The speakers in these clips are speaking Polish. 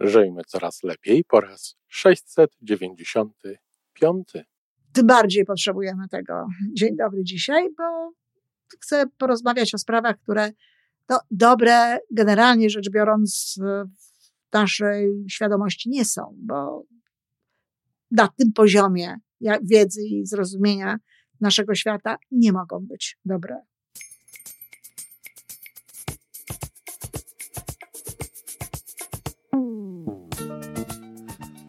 Żyjmy coraz lepiej po raz 695. Tym bardziej potrzebujemy tego. Dzień dobry dzisiaj, bo chcę porozmawiać o sprawach, które no, dobre generalnie rzecz biorąc w naszej świadomości nie są, bo na tym poziomie wiedzy i zrozumienia naszego świata nie mogą być dobre.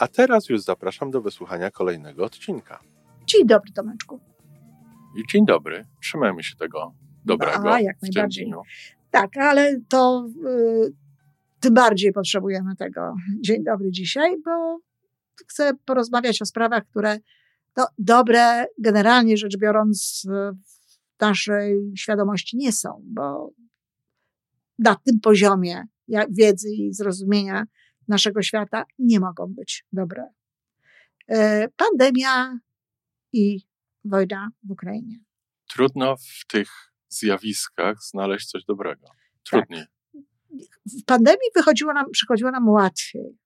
A teraz już zapraszam do wysłuchania kolejnego odcinka. Dzień dobry, Tomeczku. I dzień dobry. Trzymajmy się tego dobrego. A, jak najbardziej. Dniu. Tak, ale to y, tym bardziej potrzebujemy tego. Dzień dobry dzisiaj, bo chcę porozmawiać o sprawach, które no, dobre generalnie rzecz biorąc w naszej świadomości nie są, bo na tym poziomie wiedzy i zrozumienia naszego świata nie mogą być dobre. E, pandemia i wojna w Ukrainie. Trudno w tych zjawiskach znaleźć coś dobrego. Trudniej. Tak. W pandemii wychodziło nam, przychodziło nam łatwiej.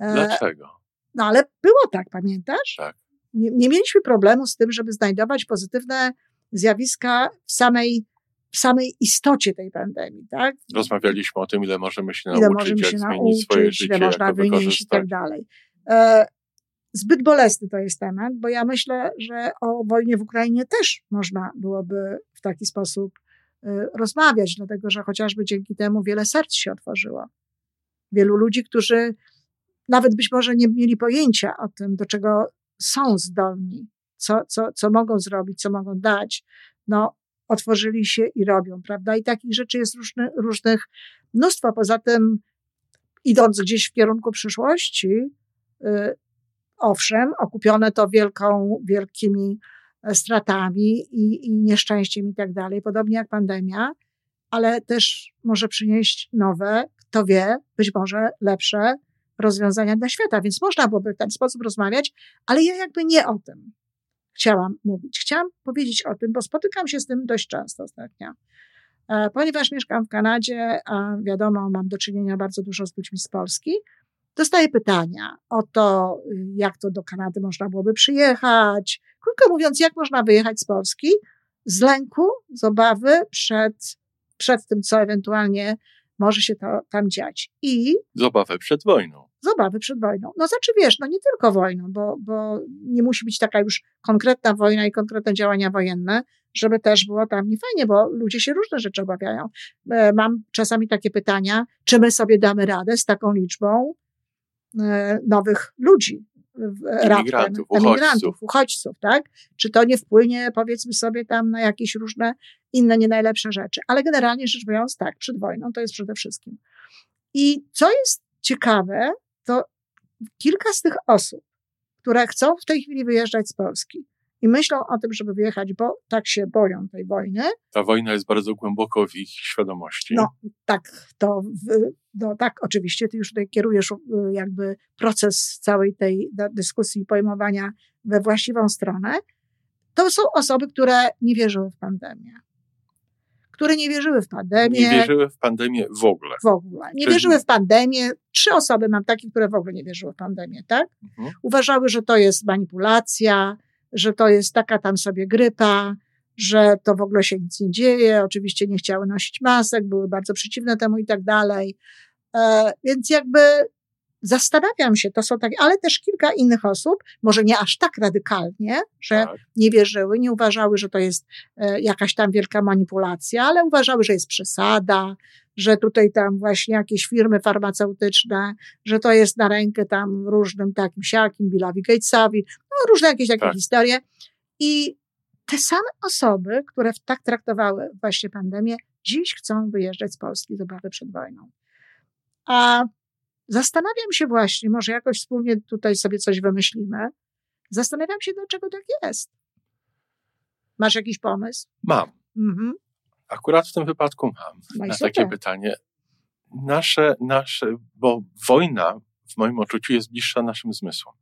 E, Dlaczego? No ale było tak, pamiętasz? Tak. Nie, nie mieliśmy problemu z tym, żeby znajdować pozytywne zjawiska w samej w samej istocie tej pandemii, tak? Rozmawialiśmy o tym, ile możemy się ile nauczyć, możemy się jak nauczyć, swoje życie, ile można wynieść i tak dalej. E, zbyt bolesny to jest temat, bo ja myślę, że o wojnie w Ukrainie też można byłoby w taki sposób e, rozmawiać, dlatego że chociażby dzięki temu wiele serc się otworzyło. Wielu ludzi, którzy nawet być może nie mieli pojęcia o tym, do czego są zdolni, co, co, co mogą zrobić, co mogą dać, no, otworzyli się i robią, prawda? I takich rzeczy jest różny, różnych mnóstwo. Poza tym, idąc gdzieś w kierunku przyszłości, yy, owszem, okupione to wielką, wielkimi e, stratami i, i nieszczęściem i tak dalej, podobnie jak pandemia, ale też może przynieść nowe, kto wie, być może lepsze rozwiązania dla świata. Więc można byłoby w ten sposób rozmawiać, ale ja jakby nie o tym chciałam mówić. Chciałam powiedzieć o tym, bo spotykam się z tym dość często ostatnio. E, ponieważ mieszkam w Kanadzie, a wiadomo, mam do czynienia bardzo dużo z ludźmi z Polski, dostaję pytania o to, jak to do Kanady można byłoby przyjechać. Krótko mówiąc, jak można wyjechać z Polski z lęku, z obawy przed, przed tym, co ewentualnie może się to tam dziać. I. Z obawy przed wojną z obawy przed wojną. No znaczy wiesz, no nie tylko wojną, bo, bo nie musi być taka już konkretna wojna i konkretne działania wojenne, żeby też było tam niefajnie, bo ludzie się różne rzeczy obawiają. E, mam czasami takie pytania, czy my sobie damy radę z taką liczbą e, nowych ludzi, emigrantów, emigrantów, uchodźców, tak? Czy to nie wpłynie, powiedzmy sobie, tam na jakieś różne inne nie najlepsze rzeczy. Ale generalnie rzecz biorąc, tak, przed wojną to jest przede wszystkim. I co jest ciekawe, to kilka z tych osób, które chcą w tej chwili wyjeżdżać z Polski i myślą o tym, żeby wyjechać, bo tak się boją tej wojny. Ta wojna jest bardzo głęboko w ich świadomości. No, tak, to, no, tak, oczywiście, ty już tutaj kierujesz y, jakby proces całej tej dyskusji i pojmowania we właściwą stronę. To są osoby, które nie wierzyły w pandemię które nie wierzyły w pandemię. Nie wierzyły w pandemię w ogóle. W ogóle. Nie Czyli... wierzyły w pandemię. Trzy osoby mam takie, które w ogóle nie wierzyły w pandemię, tak? Mhm. Uważały, że to jest manipulacja, że to jest taka tam sobie grypa, że to w ogóle się nic nie dzieje. Oczywiście nie chciały nosić masek, były bardzo przeciwne temu i tak dalej. E, więc jakby zastanawiam się, to są takie, ale też kilka innych osób, może nie aż tak radykalnie, że tak. nie wierzyły, nie uważały, że to jest e, jakaś tam wielka manipulacja, ale uważały, że jest przesada, że tutaj tam właśnie jakieś firmy farmaceutyczne, że to jest na rękę tam różnym takim siakim, Billowi Gatesowi, no różne jakieś takie tak. historie. I te same osoby, które tak traktowały właśnie pandemię, dziś chcą wyjeżdżać z Polski z obawy przed wojną. A Zastanawiam się właśnie, może jakoś wspólnie tutaj sobie coś wymyślimy. Zastanawiam się, dlaczego tak jest. Masz jakiś pomysł? Mam. Mhm. Akurat w tym wypadku mam no na takie pytanie. Nasze, nasze, bo wojna w moim odczuciu jest bliższa naszym zmysłom.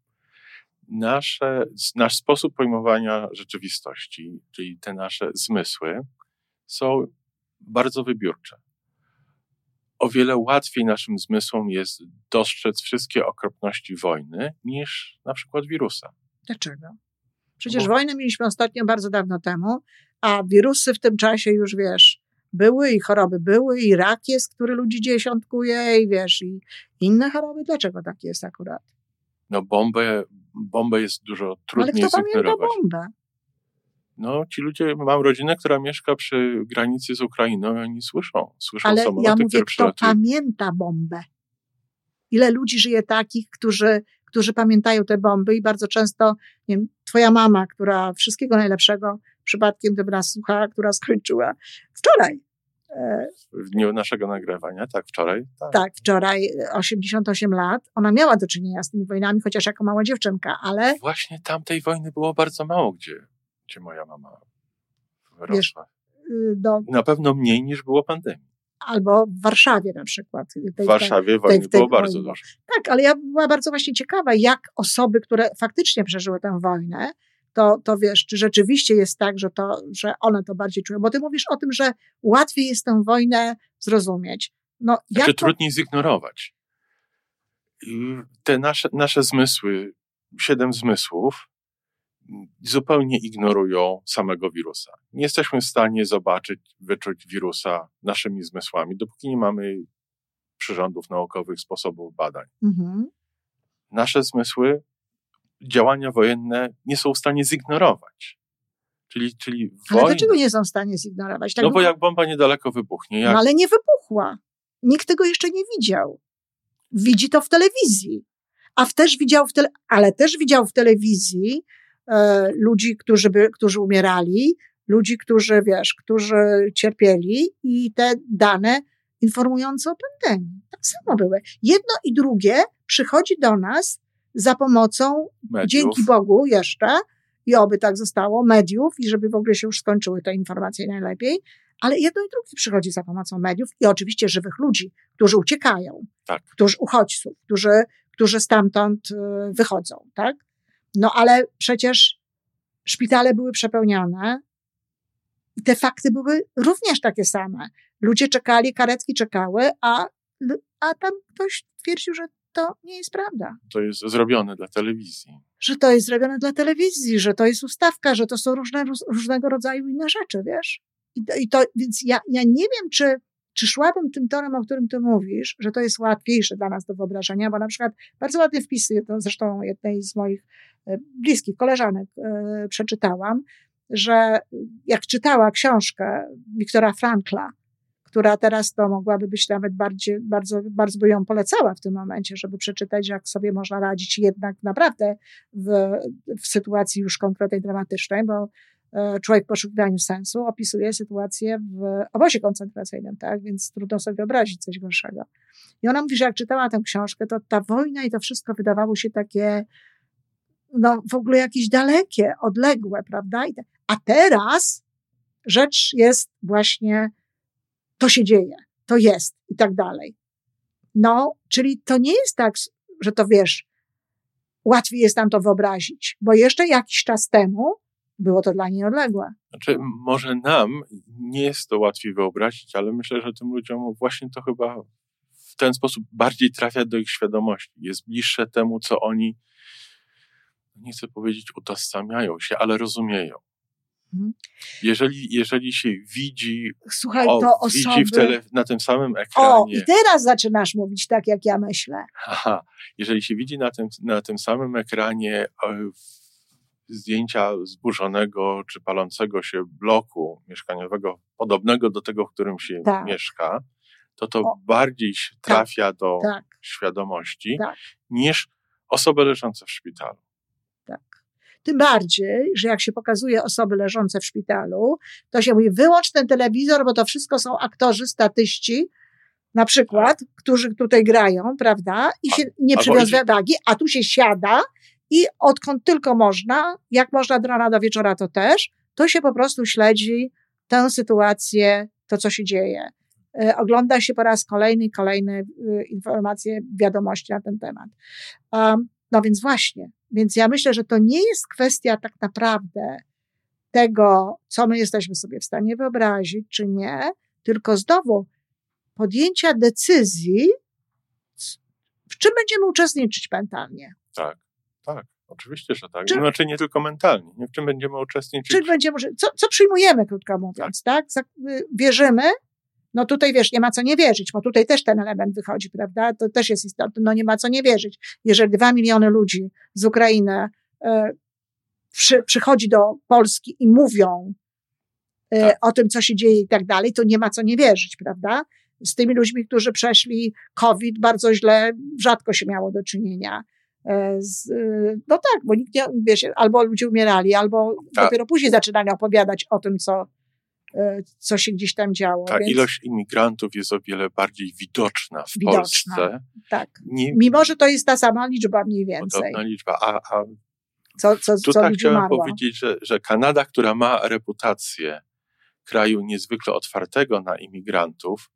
Nasze, nasz sposób pojmowania rzeczywistości, czyli te nasze zmysły, są bardzo wybiórcze. O wiele łatwiej naszym zmysłom jest dostrzec wszystkie okropności wojny niż na przykład wirusa. Dlaczego? Przecież Bo... wojnę mieliśmy ostatnio bardzo dawno temu, a wirusy w tym czasie już wiesz, były i choroby były, i rak jest, który ludzi dziesiątkuje, i wiesz, i inne choroby. Dlaczego tak jest akurat? No bombę, bombę jest dużo trudniej Ale kto pamięta bombę? No, ci ludzie, mam rodzinę, która mieszka przy granicy z Ukrainą i oni słyszą, słyszą Ale samoloty, ja mówię, kto pamięta bombę? Ile ludzi żyje takich, którzy, którzy pamiętają te bomby i bardzo często, nie wiem, twoja mama, która wszystkiego najlepszego, przypadkiem dobra słucha, która skończyła wczoraj. E, w dniu naszego nagrywania, tak, wczoraj? Tak. tak, wczoraj, 88 lat. Ona miała do czynienia z tymi wojnami, chociaż jako mała dziewczynka, ale... Właśnie tamtej wojny było bardzo mało, gdzie, gdzie moja mama wyrosła. Wiesz, y, do... Na pewno mniej niż było pandemii. Albo w Warszawie na przykład. Tej, w Warszawie tej, tej, było bardzo dużo. Tak, ale ja była bardzo właśnie ciekawa, jak osoby, które faktycznie przeżyły tę wojnę, to, to wiesz, czy rzeczywiście jest tak, że, to, że one to bardziej czują? Bo ty mówisz o tym, że łatwiej jest tę wojnę zrozumieć. No, jak znaczy, to... trudniej zignorować. Te nasze, nasze zmysły, siedem zmysłów, zupełnie ignorują samego wirusa. Nie jesteśmy w stanie zobaczyć, wyczuć wirusa naszymi zmysłami, dopóki nie mamy przyrządów naukowych, sposobów badań. Mhm. Nasze zmysły działania wojenne nie są w stanie zignorować. Czyli, czyli ale dlaczego nie są w stanie zignorować? Tak no bo jak bomba niedaleko wybuchnie. Jak... No ale nie wybuchła. Nikt tego jeszcze nie widział. Widzi to w telewizji. A też widział w tele... ale też widział w telewizji e, ludzi, którzy, by, którzy umierali, ludzi, którzy, wiesz, którzy cierpieli i te dane informujące o pandemii. Tak samo były. Jedno i drugie przychodzi do nas za pomocą, mediów. dzięki Bogu jeszcze, i oby tak zostało, mediów, i żeby w ogóle się już skończyły te informacje najlepiej, ale jedno i drugie przychodzi za pomocą mediów i oczywiście żywych ludzi, którzy uciekają, tak. którzy uchodźców, którzy, którzy stamtąd y, wychodzą, tak? No ale przecież szpitale były przepełnione i te fakty były również takie same. Ludzie czekali, karetki czekały, a, a tam ktoś twierdził, że to nie jest prawda. To jest zrobione dla telewizji. Że to jest zrobione dla telewizji, że to jest ustawka, że to są różne, różnego rodzaju inne rzeczy, wiesz? I to, i to więc ja, ja nie wiem, czy, czy szłabym tym torem, o którym ty mówisz, że to jest łatwiejsze dla nas do wyobrażenia, bo na przykład bardzo ładne wpisy, to zresztą jednej z moich e, bliskich koleżanek e, przeczytałam, że jak czytała książkę Wiktora Frankla, która teraz to mogłaby być nawet bardziej, bardzo, bardzo by ją polecała w tym momencie, żeby przeczytać, jak sobie można radzić jednak naprawdę w, w sytuacji już konkretnej, dramatycznej, bo człowiek w poszukiwaniu sensu opisuje sytuację w obozie koncentracyjnym, tak? Więc trudno sobie wyobrazić coś gorszego. I ona mówi, że jak czytała tę książkę, to ta wojna i to wszystko wydawało się takie, no w ogóle jakieś dalekie, odległe, prawda? A teraz rzecz jest właśnie to się dzieje, to jest i tak dalej. No, czyli to nie jest tak, że to wiesz, łatwiej jest nam to wyobrazić, bo jeszcze jakiś czas temu było to dla niej odległe. Znaczy, może nam nie jest to łatwiej wyobrazić, ale myślę, że tym ludziom właśnie to chyba w ten sposób bardziej trafia do ich świadomości. Jest bliższe temu, co oni, nie chcę powiedzieć, utożsamiają się, ale rozumieją. Mhm. Jeżeli, jeżeli się widzi, Słuchaj, o, to osoby... widzi tele, na tym samym ekranie. O, i teraz zaczynasz mówić tak, jak ja myślę. Aha, jeżeli się widzi na tym, na tym samym ekranie zdjęcia zburzonego czy palącego się bloku mieszkaniowego, podobnego do tego, w którym się tak. mieszka, to to o, bardziej tak, trafia tak, do tak, świadomości tak. niż osoby leżące w szpitalu. Tym bardziej, że jak się pokazuje osoby leżące w szpitalu, to się mówi, wyłącz ten telewizor, bo to wszystko są aktorzy, statyści, na przykład, tak. którzy tutaj grają, prawda, i się nie przywiązuje wagi, a tu się siada i odkąd tylko można, jak można od rana do wieczora to też, to się po prostu śledzi tę sytuację, to co się dzieje. E, ogląda się po raz kolejny kolejne e, informacje, wiadomości na ten temat. No więc właśnie, więc ja myślę, że to nie jest kwestia tak naprawdę tego, co my jesteśmy sobie w stanie wyobrazić, czy nie, tylko znowu podjęcia decyzji, w czym będziemy uczestniczyć mentalnie. Tak, tak. Oczywiście, że tak. Czy, znaczy nie tylko mentalnie. Nie w czym będziemy uczestniczyć. Czy będziemy, co, co przyjmujemy, krótko mówiąc, tak? tak? Wierzymy, no tutaj wiesz, nie ma co nie wierzyć, bo tutaj też ten element wychodzi, prawda? To też jest istotne, no nie ma co nie wierzyć. Jeżeli dwa miliony ludzi z Ukrainy e, przy, przychodzi do Polski i mówią e, tak. o tym, co się dzieje i tak dalej, to nie ma co nie wierzyć, prawda? Z tymi ludźmi, którzy przeszli COVID, bardzo źle, rzadko się miało do czynienia. E, z, no tak, bo nikt nie, wiesz, albo ludzie umierali, albo tak. dopiero później zaczynali opowiadać o tym, co, E, co się gdzieś tam działo. Ta więc... ilość imigrantów jest o wiele bardziej widoczna w widoczna, Polsce. Tak. Nie... Mimo, że to jest ta sama liczba mniej więcej. Podobna liczba. A, a co, co, tutaj co chciałem umarło. powiedzieć, że, że Kanada, która ma reputację kraju niezwykle otwartego na imigrantów,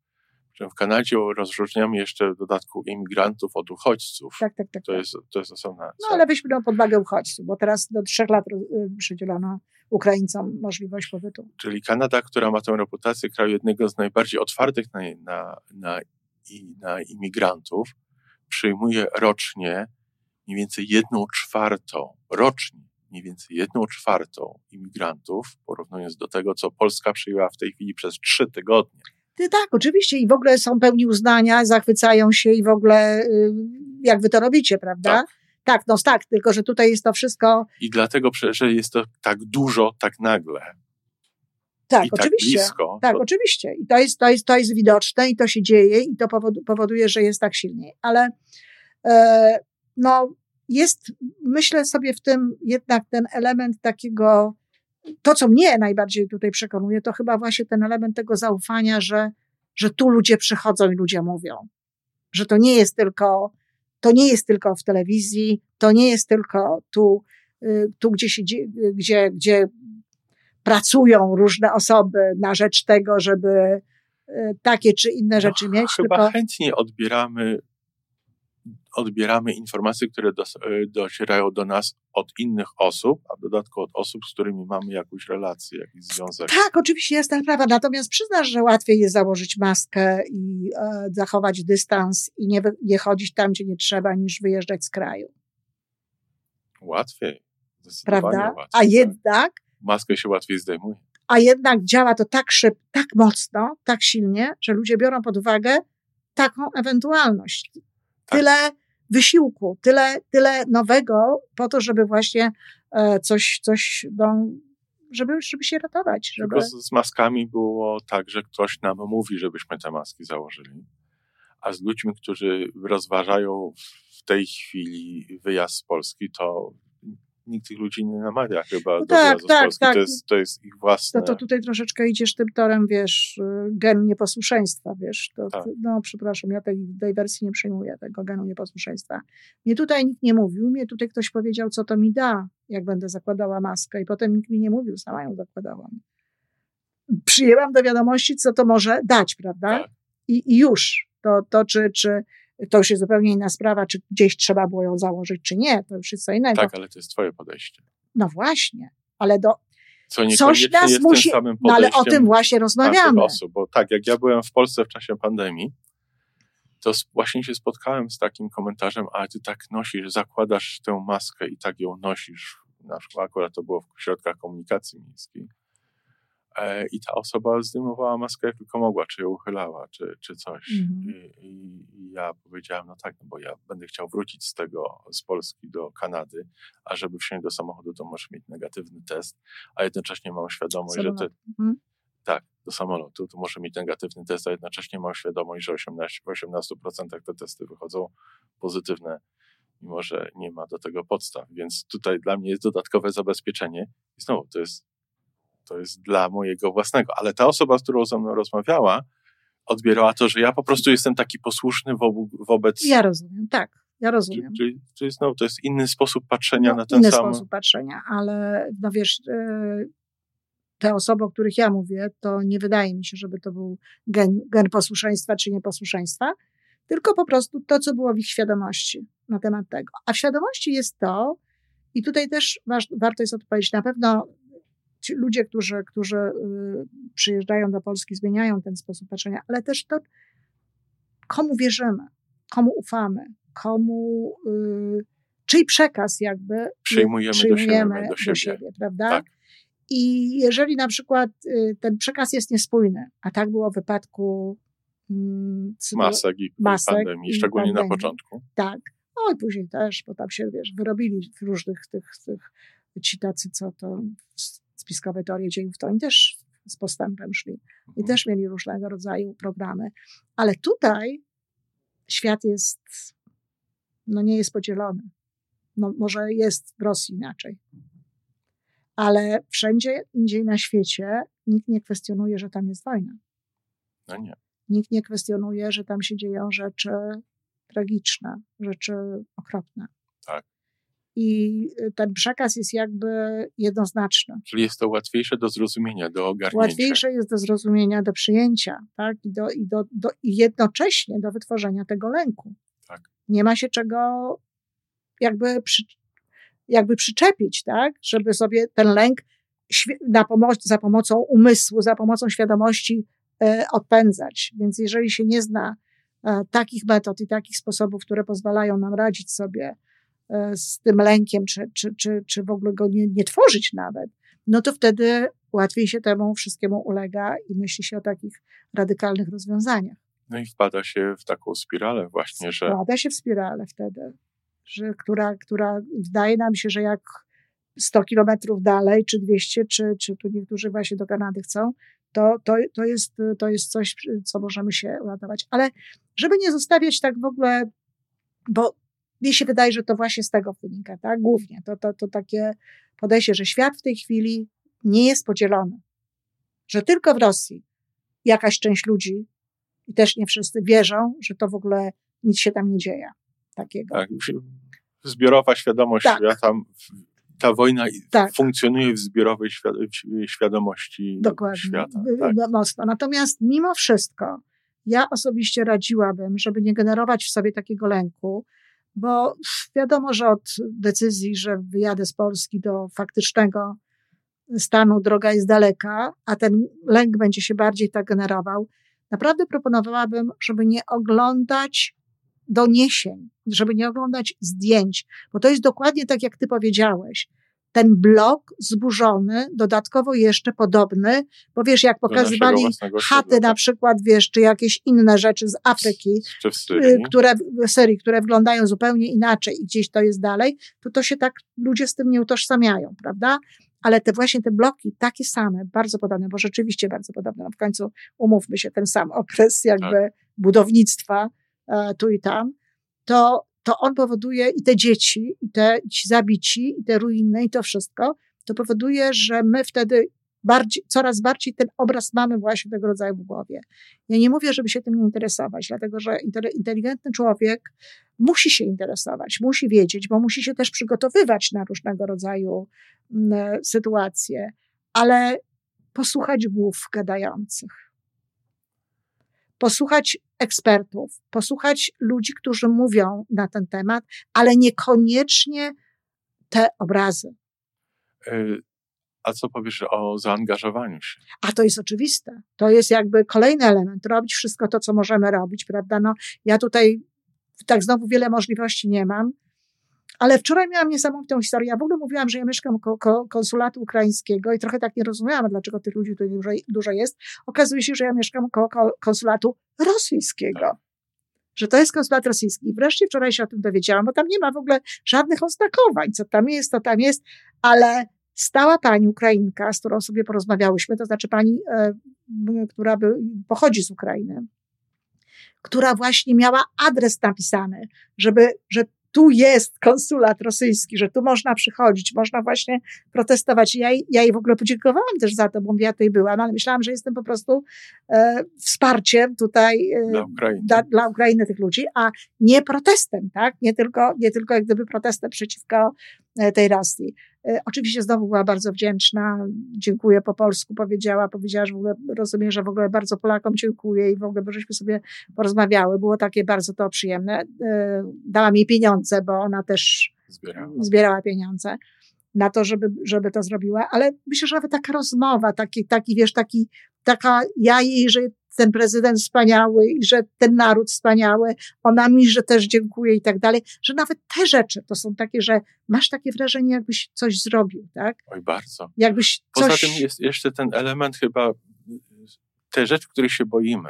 w Kanadzie rozróżniamy jeszcze w dodatku imigrantów od uchodźców. Tak, tak, tak. To, tak. Jest, to jest osobna. No ale weźmy pod uwagę uchodźców, bo teraz do trzech lat y, przydzielono Ukraińcom możliwość pobytu. Czyli Kanada, która ma tę reputację kraju jednego z najbardziej otwartych na, na, na, na imigrantów, przyjmuje rocznie mniej więcej jedną czwartą, rocznie mniej więcej jedną czwartą imigrantów, porównując do tego, co Polska przyjęła w tej chwili przez trzy tygodnie. Tak, oczywiście i w ogóle są pełni uznania, zachwycają się i w ogóle y, jak wy to robicie, prawda? Tak. Tak, no tak, tylko że tutaj jest to wszystko. I dlatego, że jest to tak dużo, tak nagle. Tak, I tak oczywiście. Tak, blisko, tak to... oczywiście. I to jest, to, jest, to jest widoczne i to się dzieje i to powoduje, że jest tak silniej. Ale e, no, jest, myślę sobie w tym jednak ten element takiego, to co mnie najbardziej tutaj przekonuje, to chyba właśnie ten element tego zaufania, że, że tu ludzie przychodzą i ludzie mówią. Że to nie jest tylko to nie jest tylko w telewizji, to nie jest tylko tu, y, tu gdzie, się, gdzie, gdzie pracują różne osoby na rzecz tego, żeby y, takie czy inne no, rzeczy mieć. Chyba tylko... chętnie odbieramy odbieramy informacje, które do, e, docierają do nas od innych osób, a w dodatku od osób, z którymi mamy jakąś relację, jakiś związek. Tak, oczywiście jest ta sprawa. Natomiast przyznasz, że łatwiej jest założyć maskę i e, zachować dystans i nie, nie chodzić tam, gdzie nie trzeba, niż wyjeżdżać z kraju. Łatwiej. Prawda? Łatwiej, a tak. jednak. Maskę się łatwiej zdejmuje. A jednak działa to tak szybko, tak mocno, tak silnie, że ludzie biorą pod uwagę taką ewentualność. Tak. Tyle wysiłku, tyle, tyle nowego po to, żeby właśnie e, coś, coś no, żeby, żeby się ratować. Żeby... Tylko z, z maskami było tak, że ktoś nam mówi, żebyśmy te maski założyli, a z ludźmi, którzy rozważają w tej chwili wyjazd z Polski, to nikt tych ludzi nie namawia chyba no do tak, tak, Polski. Tak. To, jest, to jest ich własne. No to tutaj troszeczkę idziesz tym torem, wiesz, gen nieposłuszeństwa, wiesz. To, tak. No przepraszam, ja tej, tej wersji nie przyjmuję, tego genu nieposłuszeństwa. Mnie tutaj nikt nie mówił, mnie tutaj ktoś powiedział, co to mi da, jak będę zakładała maskę i potem nikt mi nie mówił, sama ją zakładałam. Przyjęłam do wiadomości, co to może dać, prawda? Tak. I, I już. To, to czy, czy to już jest zupełnie inna sprawa, czy gdzieś trzeba było ją założyć, czy nie, to już jest co innego. Tak, ale to jest twoje podejście. No właśnie, ale do, co coś nas musi, no ale o tym właśnie rozmawiamy. Osób, bo tak, jak ja byłem w Polsce w czasie pandemii, to właśnie się spotkałem z takim komentarzem, ale ty tak nosisz, zakładasz tę maskę i tak ją nosisz. Na przykład akurat to było w środkach komunikacji miejskiej. E, I ta osoba zdejmowała maskę jak tylko mogła, czy ją uchylała, czy, czy coś. Mhm. I, I, ja powiedziałem, no tak, no bo ja będę chciał wrócić z tego, z Polski do Kanady, a żeby wsiąść do samochodu, to muszę mieć negatywny test, a jednocześnie mam świadomość, Samolot. że ty, mhm. tak, do samolotu, to muszę mieć negatywny test, a jednocześnie mam świadomość, że 18, w 18% te testy wychodzą pozytywne, mimo że nie ma do tego podstaw. Więc tutaj dla mnie jest dodatkowe zabezpieczenie. I znowu, to jest to jest dla mojego własnego. Ale ta osoba, z którą ze mną rozmawiała, odbierała to, że ja po prostu jestem taki posłuszny wo wobec... Ja rozumiem, tak. Ja rozumiem. Czyli, czyli znowu to jest inny sposób patrzenia no, na ten inny sam... Inny sposób patrzenia, ale no wiesz, e, te osoby, o których ja mówię, to nie wydaje mi się, żeby to był gen, gen posłuszeństwa czy nieposłuszeństwa, tylko po prostu to, co było w ich świadomości na temat tego. A w świadomości jest to, i tutaj też warto jest odpowiedzieć, na pewno ci ludzie, którzy, którzy y, przyjeżdżają do Polski, zmieniają ten sposób patrzenia, ale też to, komu wierzymy, komu ufamy, komu, y, czyj przekaz jakby przyjmujemy, przyjmujemy do, siebie, do siebie. Do siebie prawda? Tak. I jeżeli na przykład y, ten przekaz jest niespójny, a tak było w wypadku mm, masek i masek pandemii, i szczególnie pandemii, na początku. Tak. No i później też, bo tam się, wiesz, wyrobili w różnych tych, tych ci tacy, co to spiskowe teorie dziejów, to oni też z postępem szli i mhm. też mieli różnego rodzaju programy. Ale tutaj świat jest, no nie jest podzielony. No może jest w Rosji inaczej. Ale wszędzie indziej na świecie nikt nie kwestionuje, że tam jest wojna. No nie. Nikt nie kwestionuje, że tam się dzieją rzeczy tragiczne, rzeczy okropne. I ten przekaz jest jakby jednoznaczny. Czyli jest to łatwiejsze do zrozumienia, do ogarnięcia. Łatwiejsze jest do zrozumienia, do przyjęcia, tak? I, do, i, do, do, i jednocześnie do wytworzenia tego lęku. Tak. Nie ma się czego jakby, przy, jakby przyczepić, tak? Żeby sobie ten lęk na pomoc, za pomocą umysłu, za pomocą świadomości e, odpędzać. Więc jeżeli się nie zna e, takich metod i takich sposobów, które pozwalają nam radzić sobie e, z tym lękiem, czy, czy, czy, czy w ogóle go nie, nie tworzyć nawet, no to wtedy łatwiej się temu wszystkiemu ulega i myśli się o takich radykalnych rozwiązaniach. No i wpada się w taką spiralę właśnie, że... Wpada się w spiralę wtedy, że, która, która wydaje nam się, że jak 100 kilometrów dalej, czy 200, czy, czy tu niektórzy właśnie do Kanady chcą, to, to, to, jest, to jest coś, co możemy się uratować. Ale żeby nie zostawiać tak w ogóle, bo mi się wydaje, że to właśnie z tego wynika, tak? Głównie to, to, to takie podejście, że świat w tej chwili nie jest podzielony. Że tylko w Rosji jakaś część ludzi, i też nie wszyscy, wierzą, że to w ogóle nic się tam nie dzieje takiego. Tak, zbiorowa świadomość tak. świata, ta wojna tak. funkcjonuje w zbiorowej świadomości Dokładnie. świata. Tak. Mocno. Natomiast mimo wszystko, ja osobiście radziłabym, żeby nie generować w sobie takiego lęku, bo wiadomo, że od decyzji, że wyjadę z Polski do faktycznego stanu droga jest daleka, a ten lęk będzie się bardziej tak generował, naprawdę proponowałabym, żeby nie oglądać doniesień, żeby nie oglądać zdjęć, bo to jest dokładnie tak, jak ty powiedziałeś. Ten blok zburzony, dodatkowo jeszcze podobny, bo wiesz, jak pokazywali chaty na przykład, wiesz, czy jakieś inne rzeczy z Afryki, Syrii. które, w Syrii, które wyglądają zupełnie inaczej i gdzieś to jest dalej, to to się tak ludzie z tym nie utożsamiają, prawda? ale te właśnie te bloki takie same, bardzo podobne, bo rzeczywiście bardzo podobne. No w końcu umówmy się, ten sam okres jakby tak. budownictwa e, tu i tam, to, to on powoduje i te dzieci, i te ci zabici, i te ruiny, i to wszystko, to powoduje, że my wtedy bardziej, coraz bardziej ten obraz mamy właśnie tego rodzaju w głowie. Ja nie mówię, żeby się tym nie interesować, dlatego że inteligentny człowiek musi się interesować, musi wiedzieć, bo musi się też przygotowywać na różnego rodzaju mm, sytuacje, ale posłuchać głów gadających, posłuchać ekspertów, posłuchać ludzi, którzy mówią na ten temat, ale niekoniecznie te obrazy. Y, a co powiesz o zaangażowaniu się? A to jest oczywiste. To jest jakby kolejny element. Robić wszystko to, co możemy robić, prawda? No, ja tutaj tak znowu wiele możliwości nie mam, ale wczoraj miałam niesamowitą historię. Ja w ogóle mówiłam, że ja mieszkam koło konsulatu ukraińskiego i trochę tak nie rozumiałam, dlaczego tych ludzi tutaj dużo, dużo jest. Okazuje się, że ja mieszkam koło konsulatu rosyjskiego. Że to jest konsulat rosyjski. I wreszcie wczoraj się o tym dowiedziałam, bo tam nie ma w ogóle żadnych oznakowań, co tam jest, to tam jest, ale stała pani Ukrainka, z którą sobie porozmawiałyśmy, to znaczy pani, e, która by, pochodzi z Ukrainy, która właśnie miała adres napisany, żeby, że tu jest konsulat rosyjski, że tu można przychodzić, można właśnie protestować. Ja, ja jej w ogóle podziękowałam też za to, bo ja tutaj byłam, ale myślałam, że jestem po prostu e, wsparciem tutaj e, dla, Ukrainy. Da, dla Ukrainy tych ludzi, a nie protestem, tak? Nie tylko, nie tylko jak gdyby protestem przeciwko e, tej Rosji. E, oczywiście znowu była bardzo wdzięczna, dziękuję po polsku, powiedziała, powiedziała, że w ogóle rozumiem, że w ogóle bardzo Polakom dziękuję i w ogóle, bo żeśmy sobie porozmawiały, było takie bardzo to przyjemne. E, dała mi pieniądze, bo ona też zbierała, zbierała pieniądze na to, żeby, żeby to zrobiła, ale myślę, że nawet taka rozmowa, taki, taki wiesz, taki, taka ja jej, że ten prezydent wspaniały i że ten naród wspaniały, ona mi, że też dziękuję i tak dalej, że nawet te rzeczy to są takie, że masz takie wrażenie, jakbyś coś zrobił, tak? Oj, bardzo. Jakbyś coś... Poza tym jest jeszcze ten element chyba, te rzeczy, których się boimy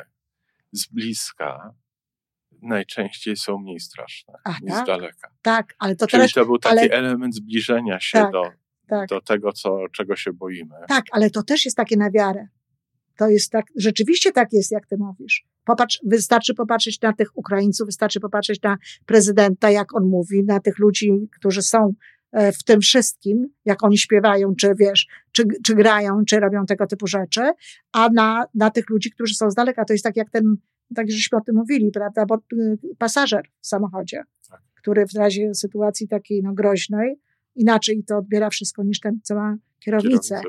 z bliska, najczęściej są mniej straszne A, niż tak? z daleka. Tak, ale to Czyli teraz, to był taki ale... element zbliżenia się tak, do, tak. do tego, co, czego się boimy. Tak, ale to też jest takie na wiarę. To jest tak, rzeczywiście tak jest, jak ty mówisz. Popatrz, wystarczy popatrzeć na tych Ukraińców, wystarczy popatrzeć na prezydenta, jak on mówi, na tych ludzi, którzy są e, w tym wszystkim, jak oni śpiewają, czy wiesz, czy, czy grają, czy robią tego typu rzeczy, a na, na tych ludzi, którzy są z daleka. To jest tak jak ten, tak żeśmy o tym mówili, prawda, bo y, pasażer w samochodzie, tak. który w razie sytuacji takiej no, groźnej, inaczej to odbiera wszystko niż ten, co ma kierownicę.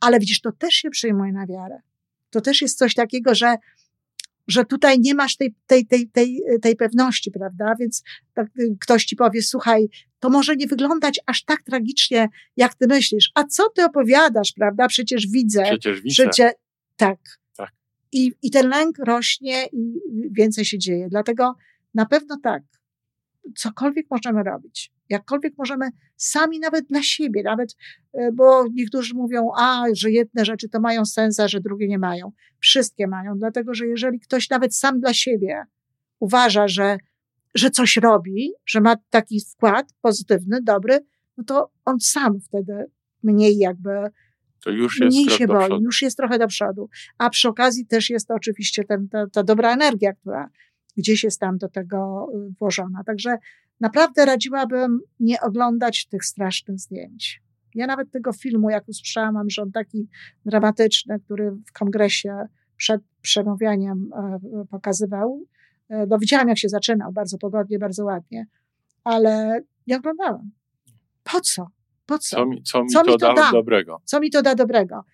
Ale widzisz, to też się przyjmuje na wiarę to też jest coś takiego, że, że tutaj nie masz tej, tej, tej, tej, tej pewności, prawda? Więc tak, ktoś ci powie, słuchaj, to może nie wyglądać aż tak tragicznie, jak ty myślisz. A co ty opowiadasz, prawda? Przecież widzę. Przecież widzę. Przecie, tak. tak. I, I ten lęk rośnie i więcej się dzieje. Dlatego na pewno tak. Cokolwiek możemy robić jakkolwiek możemy sami nawet dla siebie, nawet, e, bo niektórzy mówią, a, że jedne rzeczy to mają sens, a że drugie nie mają. Wszystkie mają, dlatego że jeżeli ktoś nawet sam dla siebie uważa, że, że coś robi, że ma taki wkład pozytywny, dobry, no to on sam wtedy mniej jakby to już jest mniej się boi, już jest trochę do przodu. A przy okazji też jest to oczywiście ten, ta, ta dobra energia, która gdzieś jest tam do tego y, włożona. Także naprawdę radziłabym nie oglądać tych strasznych zdjęć. Ja nawet tego filmu, jak usłyszałam, że on taki dramatyczny, który w kongresie przed przemawianiem e, pokazywał, e, no widziałam, jak się zaczynał, bardzo pogodnie, bardzo ładnie, ale nie oglądałam. Po co? Po co? Co mi, co mi, co to, mi to da dobrego? Co mi to da dobrego?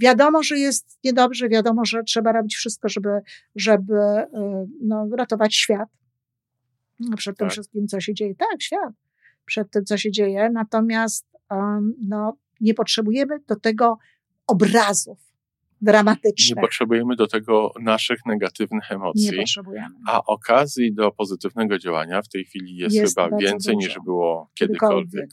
Wiadomo, że jest niedobrze, wiadomo, że trzeba robić wszystko, żeby, żeby e, no, ratować świat przed tym tak. wszystkim, co się dzieje. Tak, świat, przed tym, co się dzieje. Natomiast um, no, nie potrzebujemy do tego obrazów dramatycznych. Nie potrzebujemy do tego naszych negatywnych emocji. Nie potrzebujemy. A okazji do pozytywnego działania w tej chwili jest, jest chyba więcej dużo. niż było kiedykolwiek.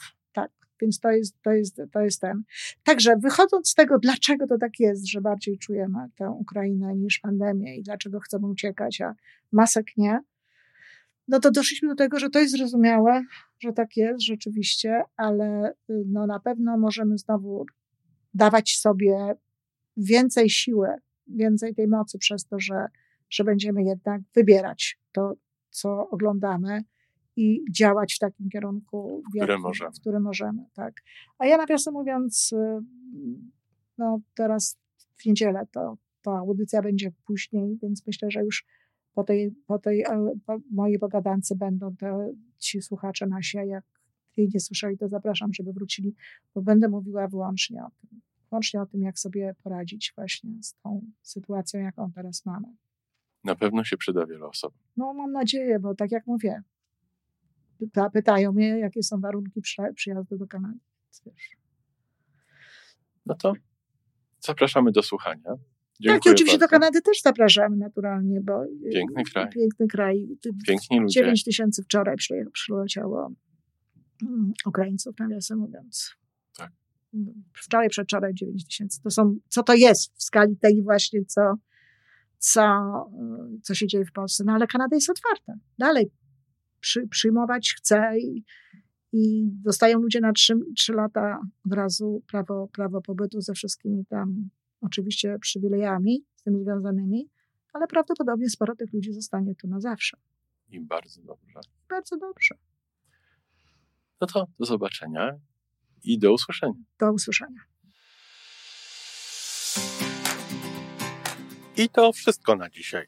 Więc to jest, to, jest, to jest ten. Także wychodząc z tego, dlaczego to tak jest, że bardziej czujemy tę Ukrainę niż pandemię i dlaczego chcemy uciekać, a masek nie, no to doszliśmy do tego, że to jest zrozumiałe, że tak jest rzeczywiście, ale y, no na pewno możemy znowu dawać sobie więcej siły, więcej tej mocy przez to, że, że będziemy jednak wybierać to, co oglądamy i działać w takim kierunku, w którym możemy. W którym możemy tak. A ja nawiasem mówiąc, y, no teraz w niedzielę to, to audycja będzie później, więc myślę, że już po tej, po tej e, po mojej pogadance będą te, ci słuchacze nasi, a jak jej nie słyszeli, to zapraszam, żeby wrócili, bo będę mówiła wyłącznie o tym. Wyłącznie o tym, jak sobie poradzić właśnie z tą sytuacją, jaką teraz mamy. Na pewno się przyda wiele osób. No, mam nadzieję, bo tak jak mówię, pytają mnie, jakie są warunki przyjazdu do Kanady. No to zapraszamy do słuchania. Dziękuję tak, oczywiście bardzo. do Kanady też zapraszamy naturalnie, bo piękny kraj. Piękny kraj. Piękni ludzie. 9 tysięcy wczoraj przyleciało mm, Ukraińców, nawiasem mówiąc. Tak. Wczoraj, przedwczoraj 9 tysięcy. To są, co to jest w skali tej właśnie, co, co, co się dzieje w Polsce. No ale Kanada jest otwarta. Dalej przy, przyjmować chce i, i dostają ludzie na trzy, trzy lata od razu prawo, prawo pobytu ze wszystkimi tam oczywiście przywilejami z tym związanymi, ale prawdopodobnie sporo tych ludzi zostanie tu na zawsze. I bardzo dobrze. Bardzo dobrze. No to do zobaczenia i do usłyszenia. Do usłyszenia. I to wszystko na dzisiaj.